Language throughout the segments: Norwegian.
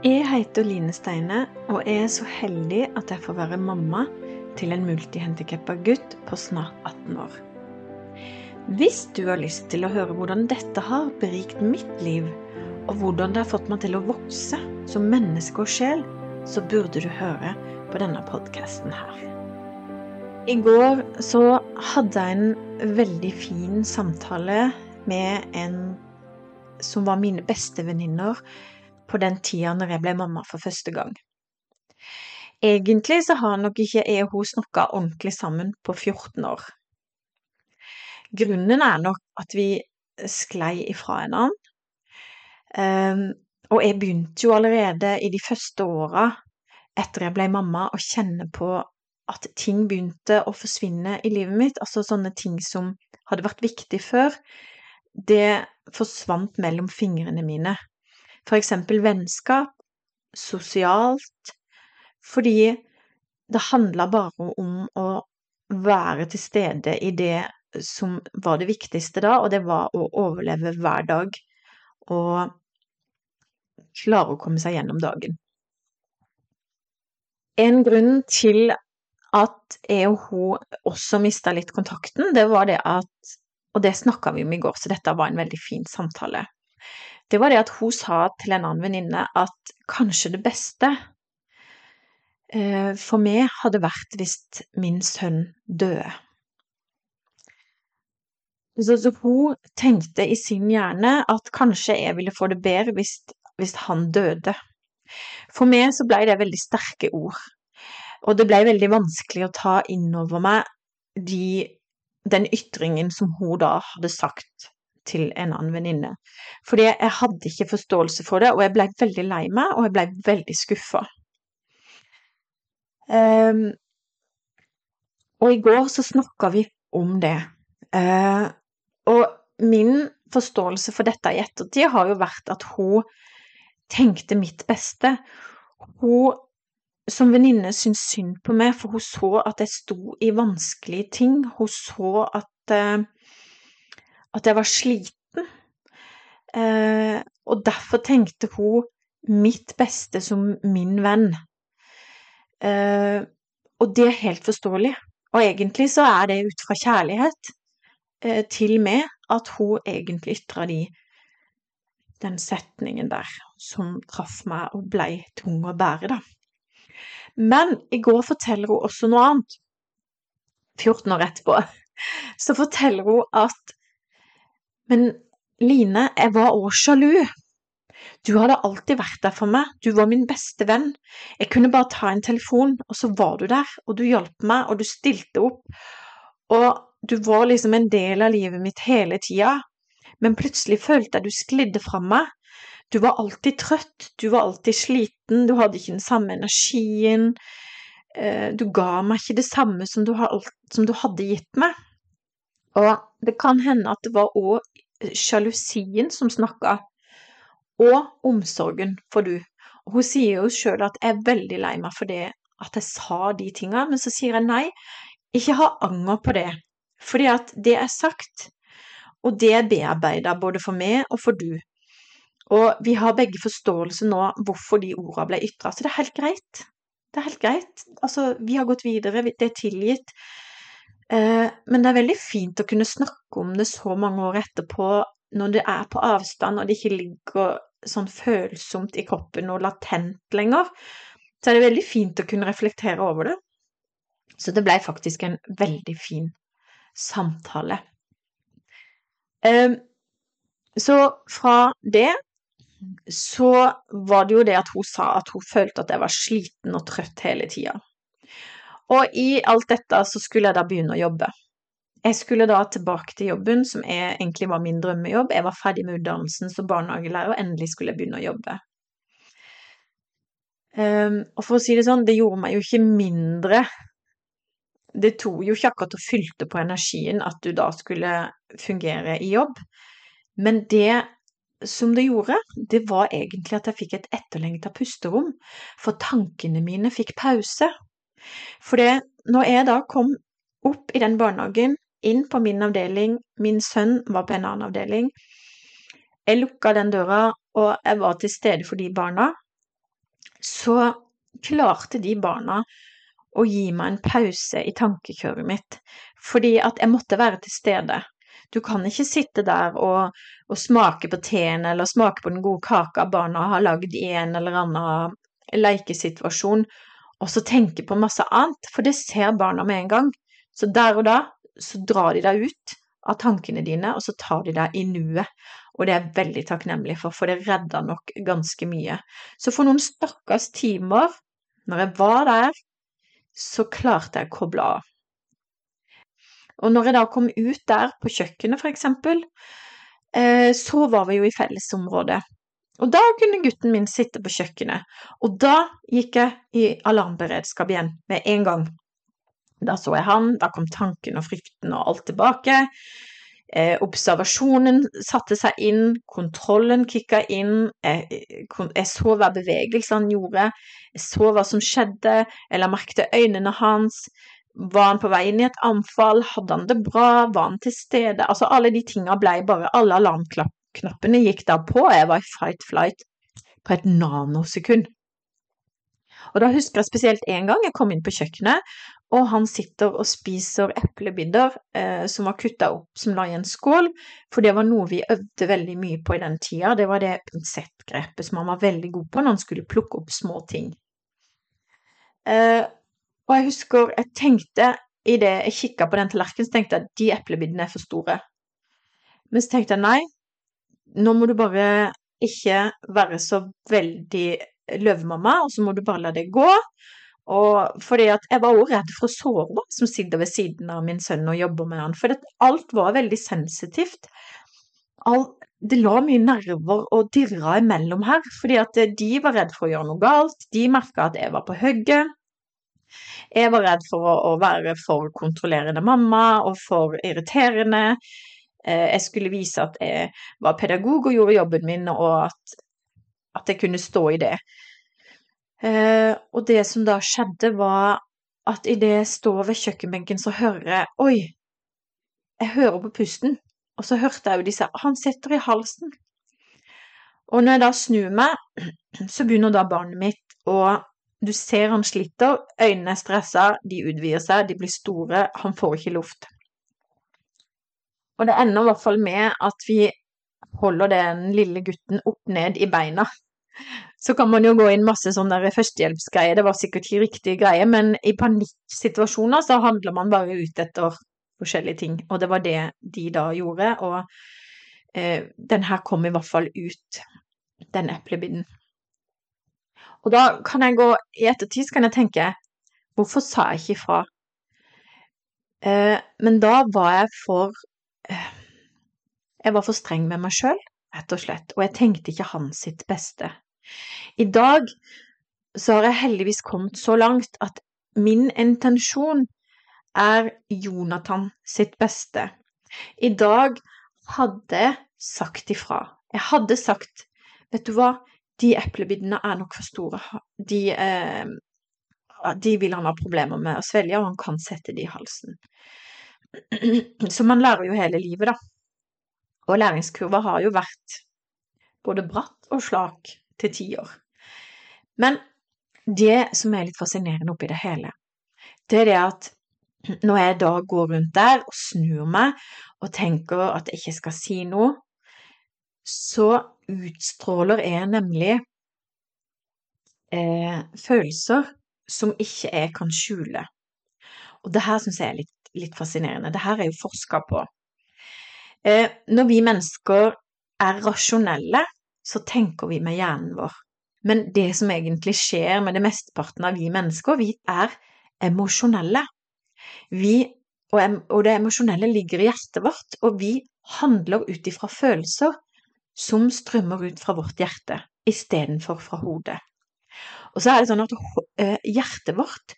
Jeg heter Line Steine, og jeg er så heldig at jeg får være mamma til en multihandikappa gutt på snart 18 år. Hvis du har lyst til å høre hvordan dette har berikt mitt liv, og hvordan det har fått meg til å vokse som menneske og sjel, så burde du høre på denne podkasten her. I går så hadde jeg en veldig fin samtale med en som var mine bestevenninner på den tida når jeg ble mamma for første gang. Egentlig så har nok ikke jeg og hun snakka ordentlig sammen på 14 år. Grunnen er nok at vi sklei ifra hverandre. Um, og jeg begynte jo allerede i de første åra etter jeg ble mamma å kjenne på at ting begynte å forsvinne i livet mitt. Altså sånne ting som hadde vært viktig før, det forsvant mellom fingrene mine. Eksempel vennskap, sosialt, fordi det handla bare om å være til stede i det som var det viktigste da, og det var å overleve hver dag og klare å komme seg gjennom dagen. En grunn til at jeg og hun også mista litt kontakten, det var det at Og det snakka vi om i går, så dette var en veldig fin samtale det var det at hun sa til en annen venninne at kanskje det beste eh, for meg hadde vært hvis min sønn døde. Så, hun tenkte i sin hjerne at kanskje jeg ville få det bedre hvis, hvis han døde. For meg så ble det veldig sterke ord, og det ble veldig vanskelig å ta inn over meg de, den ytringen som hun da hadde sagt til en annen venninne. Fordi jeg hadde ikke forståelse for det, og jeg ble veldig lei meg, og jeg ble veldig skuffa. Um, ehm, og i går så snakka vi om det. Uh, og min forståelse for dette i ettertid har jo vært at hun tenkte mitt beste. Hun som venninne syntes synd på meg, for hun så at jeg sto i vanskelige ting. Hun så at uh, at jeg var sliten. Eh, og derfor tenkte hun mitt beste som min venn. Eh, og det er helt forståelig. Og egentlig så er det ut fra kjærlighet eh, til meg at hun egentlig ytra de den setningen der som traff meg og blei tung å bære, da. Men i går forteller hun også noe annet. 14 år etterpå så forteller hun at men Line, jeg var òg sjalu. Du hadde alltid vært der for meg, du var min beste venn. Jeg kunne bare ta en telefon, og så var du der, og du hjalp meg, og du stilte opp. Og du var liksom en del av livet mitt hele tida, men plutselig følte jeg du sklidde fra meg. Du var alltid trøtt, du var alltid sliten, du hadde ikke den samme energien. Eh, du ga meg ikke det samme som du, hadde gitt meg. Og det kan hende at det var òg sjalusien som snakka, og omsorgen for du. Og hun sier jo sjøl at jeg er veldig lei meg for det at jeg sa de tinga, men så sier jeg nei, ikke ha anger på det, fordi at det er sagt, og det er bearbeida både for meg og for du. Og vi har begge forståelse nå hvorfor de orda ble ytra, så det er helt greit. Det er helt greit. Altså, vi har gått videre, det er tilgitt. Eh, men det er veldig fint å kunne snakke om det så mange år etterpå, når det er på avstand og det ikke ligger sånn følsomt i kroppen og latent lenger. Så er det veldig fint å kunne reflektere over det. Så det ble faktisk en veldig fin samtale. Eh, så fra det så var det jo det at hun sa at hun følte at jeg var sliten og trøtt hele tida. Og i alt dette så skulle jeg da begynne å jobbe. Jeg skulle da tilbake til jobben, som egentlig var min drømmejobb. Jeg var ferdig med utdannelsen som barnehagelærer, og endelig skulle jeg begynne å jobbe. Um, og for å si det sånn, det gjorde meg jo ikke mindre Det tok jo ikke akkurat og fylte på energien at du da skulle fungere i jobb. Men det som det gjorde, det var egentlig at jeg fikk et etterlengta pusterom, for tankene mine fikk pause. For det, når jeg da kom opp i den barnehagen, inn på min avdeling, min sønn var på en annen avdeling, jeg lukka den døra, og jeg var til stede for de barna. så klarte de barna å gi meg en pause i tankekjøret mitt, fordi at jeg måtte være til stede. Du kan ikke sitte der og, og smake på teen eller smake på den gode kaka barna har lagd i en eller annen lekesituasjon, og så tenke på masse annet, for det ser barna med en gang. Så der og da så drar de deg ut av tankene dine, og så tar de deg i nuet. Og det er jeg veldig takknemlig for, for det redda nok ganske mye. Så for noen stakkars timer, når jeg var der, så klarte jeg å koble av. Og når jeg da kom ut der på kjøkkenet, for eksempel, eh, så var vi jo i fellesområdet. Og da kunne gutten min sitte på kjøkkenet, og da gikk jeg i alarmberedskap igjen med en gang. Da så jeg han, da kom tanken og frykten og alt tilbake. Eh, observasjonen satte seg inn, kontrollen kicka inn, jeg, jeg, så hva bevegelse han gjorde, jeg så hva som skjedde, jeg la øynene hans, var han på vei inn i et anfall, hadde han det bra, var han til stede, altså alle de tinga ble bare, alle alarmknappene gikk da på, jeg var i fight-flight på et nanosekund. Og da husker jeg spesielt en gang jeg kom inn på kjøkkenet, og han sitter og spiser eplebidder eh, som var kutta opp som la i en skål, for det var noe vi øvde veldig mye på i den tida. Det var det pinsettgrepet som han var veldig god på når han skulle plukke opp små ting. Eh, og jeg husker jeg tenkte idet jeg kikka på den tallerkenen, så tenkte jeg at de eplebiddene er for store. Men så tenkte jeg nei, nå må du bare ikke være så veldig løvemamma, og så må du bare la det gå. Og fordi at jeg var også redd for å såre som sitter ved siden av min sønn og jobber med han, for alt var veldig sensitivt. Alt, det lå mye nerver og dirra imellom her, fordi at de var redd for å gjøre noe galt, de merka at jeg var på hugget. Jeg var redd for å, å, være for kontrollerende mamma og for irriterende. Eh, jeg skulle vise at jeg var pedagog og gjorde jobben min, og at, at jeg kunne stå i det. Eh, og det som da skjedde, var at idet jeg står ved kjøkkenbenken, så hører jeg Oi! Jeg hører på pusten. Og så hørte jeg jo de sa Han sitter i halsen. Og når jeg da snur meg, så begynner da barnet mitt og Du ser han sliter, øynene er stressa, de utvider seg, de blir store, han får ikke luft. Og det ender i hvert fall med at vi holder den lille gutten opp ned i beina så kan man jo gå inn masse sånne førstehjelpsgreier, det var sikkert ikke riktig greie, men i panikksituasjoner så handler man bare ut etter forskjellige ting, og det var det de da gjorde, og eh, den her kom i hvert fall ut, den eplebidden. Og da kan jeg gå, i ettertid kan jeg tenke, hvorfor sa jeg ikke ifra? Eh, men da var jeg for Jeg var for streng med meg sjøl, rett og slett, og jeg tenkte ikke hans sitt beste. I dag så har jeg heldigvis kommet så langt at min intensjon er Jonathan sitt beste. I dag hadde jeg sagt ifra. Jeg hadde sagt, vet du hva, de eplebitene er nok for store. De, eh, de vil han ha problemer med å svelge, og han kan sette de i halsen. Så man lærer jo hele livet, da. Og læringskurva har jo vært både bratt og slak til tiår. Men det som er litt fascinerende oppi det hele, det er det at når jeg da går rundt der og snur meg og tenker at jeg ikke skal si noe, så utstråler jeg nemlig eh, følelser som ikke jeg kan skjule. Og det her syns jeg er litt, litt, fascinerende. Det her er jo forska på. Eh, når vi mennesker er rasjonelle, så tenker vi med hjernen vår. Men det som egentlig skjer med det mesteparten av vi mennesker, vi er emosjonelle. Vi, og det emosjonelle ligger i hjertet vårt, og vi handler ut ifra følelser som strømmer ut fra vårt hjerte, istedenfor fra hodet. Og så er det sånn at eh, hjertet vårt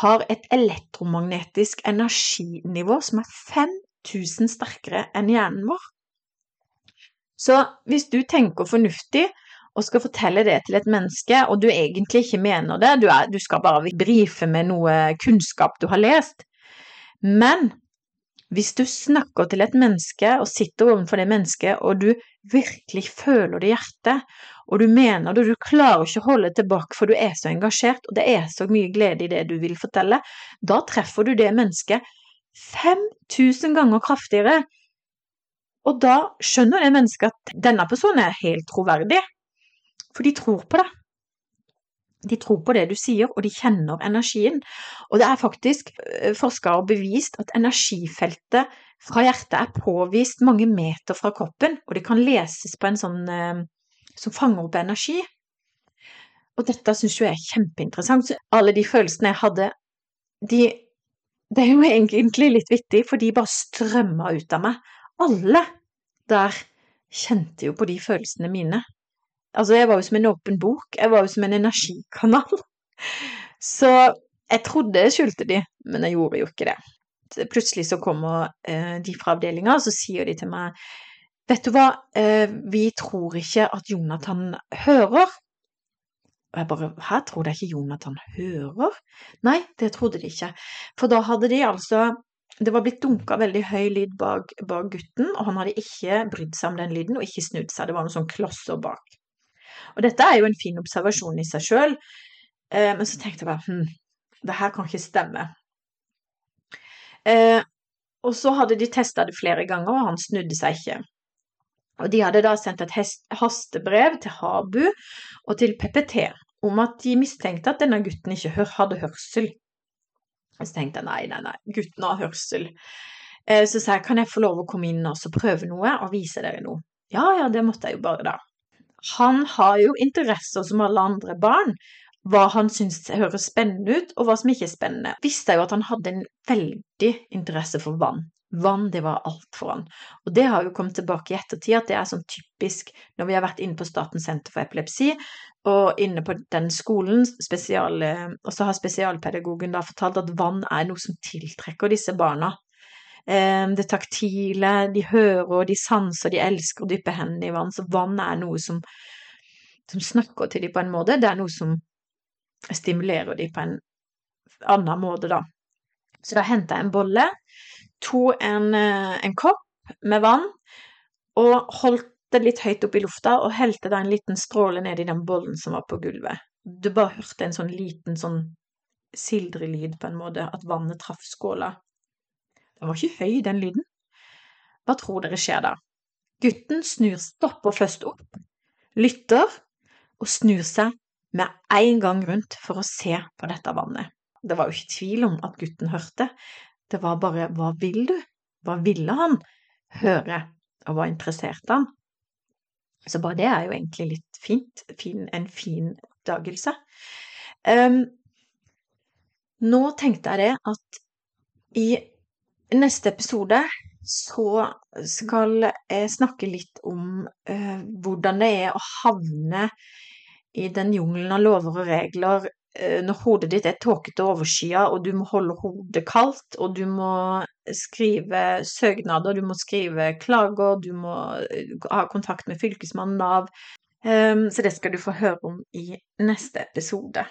har et elektromagnetisk energinivå som er 5000 sterkere enn hjernen vår. Så hvis du tenker fornuftig og skal fortelle det til et menneske, og du egentlig ikke mener det, du, er, du skal bare brife med noe kunnskap du har lest, men hvis du snakker til et menneske og sitter overfor det mennesket, og du virkelig føler det i hjertet, og du mener det, du klarer ikke å holde tilbake, for du er så engasjert, og det er så mye glede i det du vil fortelle, da treffer du det mennesket 5000 ganger kraftigere. Og da skjønner det mennesket at denne personen er helt troverdig, for de tror på det. De tror på det du sier, og de kjenner energien. Og det er faktisk eh, forskere bevist at energifeltet fra hjertet er påvist mange meter fra kroppen, og det kan leses på en sånn eh, som fanger opp energi. Og dette syns jeg er kjempeinteressant. Alle de følelsene jeg hadde, de Det er jo egentlig litt vittig, for de bare strømma ut av meg. Alle der kjente jo på de følelsene mine. Altså, jeg var jo som en åpen bok. Jeg var jo som en energikanal. Så jeg trodde jeg skjulte de, men jeg gjorde jo ikke det. Plutselig så kommer eh, de fra avdelinga, og så sier de til meg Vet du hva, eh, vi tror ikke at Jonathan hører. Og jeg bare Hæ, tror jeg ikke Jonathan hører? Nei, det trodde de ikke. For da hadde de altså det var blitt dunka veldig høy lyd bak, bak, gutten, og han hadde ikke brydd seg om den lyden og ikke snudd seg. Det var noen sånn klosser bak. Og dette er jo en fin observasjon i seg sjøl, eh, men så tenkte jeg bare hm, det her kan ikke stemme. Eh, og så hadde de testa det flere ganger, og han snudde seg ikke. Og de hadde da sendt et hastebrev til Habu og til PPT om at de mistenkte at denne gutten ikke hadde hørsel. Så tenkte jeg nei, nei, nei, gutten har hørsel. Eh, så sa jeg kan jeg få lov å komme inn og prøve noe og vise dere noe. Ja, ja, det måtte jeg jo bare, da. Han har jo interesser som alle andre barn. Hva han syns høres spennende ut, og hva som ikke er spennende. Visste jeg jo at han hadde en veldig interesse for vann. Vann, det var alt for han. Og det har jo kommet tilbake i ettertid, at det er sånn typisk når vi har vært inne på Statens senter for epilepsi, og inne på den skolen, spesial, og så har spesialpedagogen da fortalt at vann er noe som tiltrekker disse barna. Ehm, det taktile, de hører, de sanser, de elsker å dyppe hendene i vann. Så vann er noe som, som snakker til dem på en måte. Det er noe som stimulerer dem på en annen måte, da. Så da henta jeg en bolle, tok en, eh, en kopp med vann og holdt det litt høyt opp i lufta og helte da en liten stråle ned i den bollen som var på gulvet. Du bare hørte en sånn liten sånn sildrelyd på en måte, at vannet traff skåla. Den var ikke høy, den lyden. Hva tror dere skjer da? Gutten snur, stopper først opp, lytter og snur seg med en gang rundt for å se på dette vannet. Det var jo ikke tvil om at gutten hørte, det var bare hva vil du? Hva ville han høre, og hva interesserte han? Så bare det er jo egentlig litt fint, fin, en fin oppdagelse. Um, nå tenkte jeg det at i neste episode så skal jeg snakke litt om uh, hvordan det er å havne i den jungelen av lover og regler når hodet ditt er tåkete og overskya, og du må holde hodet kaldt, og du må skrive søknader, du må skrive klager, du må uh, ha kontakt med Fylkesmannen, Nav. Um, så det skal du få høre om i neste episode.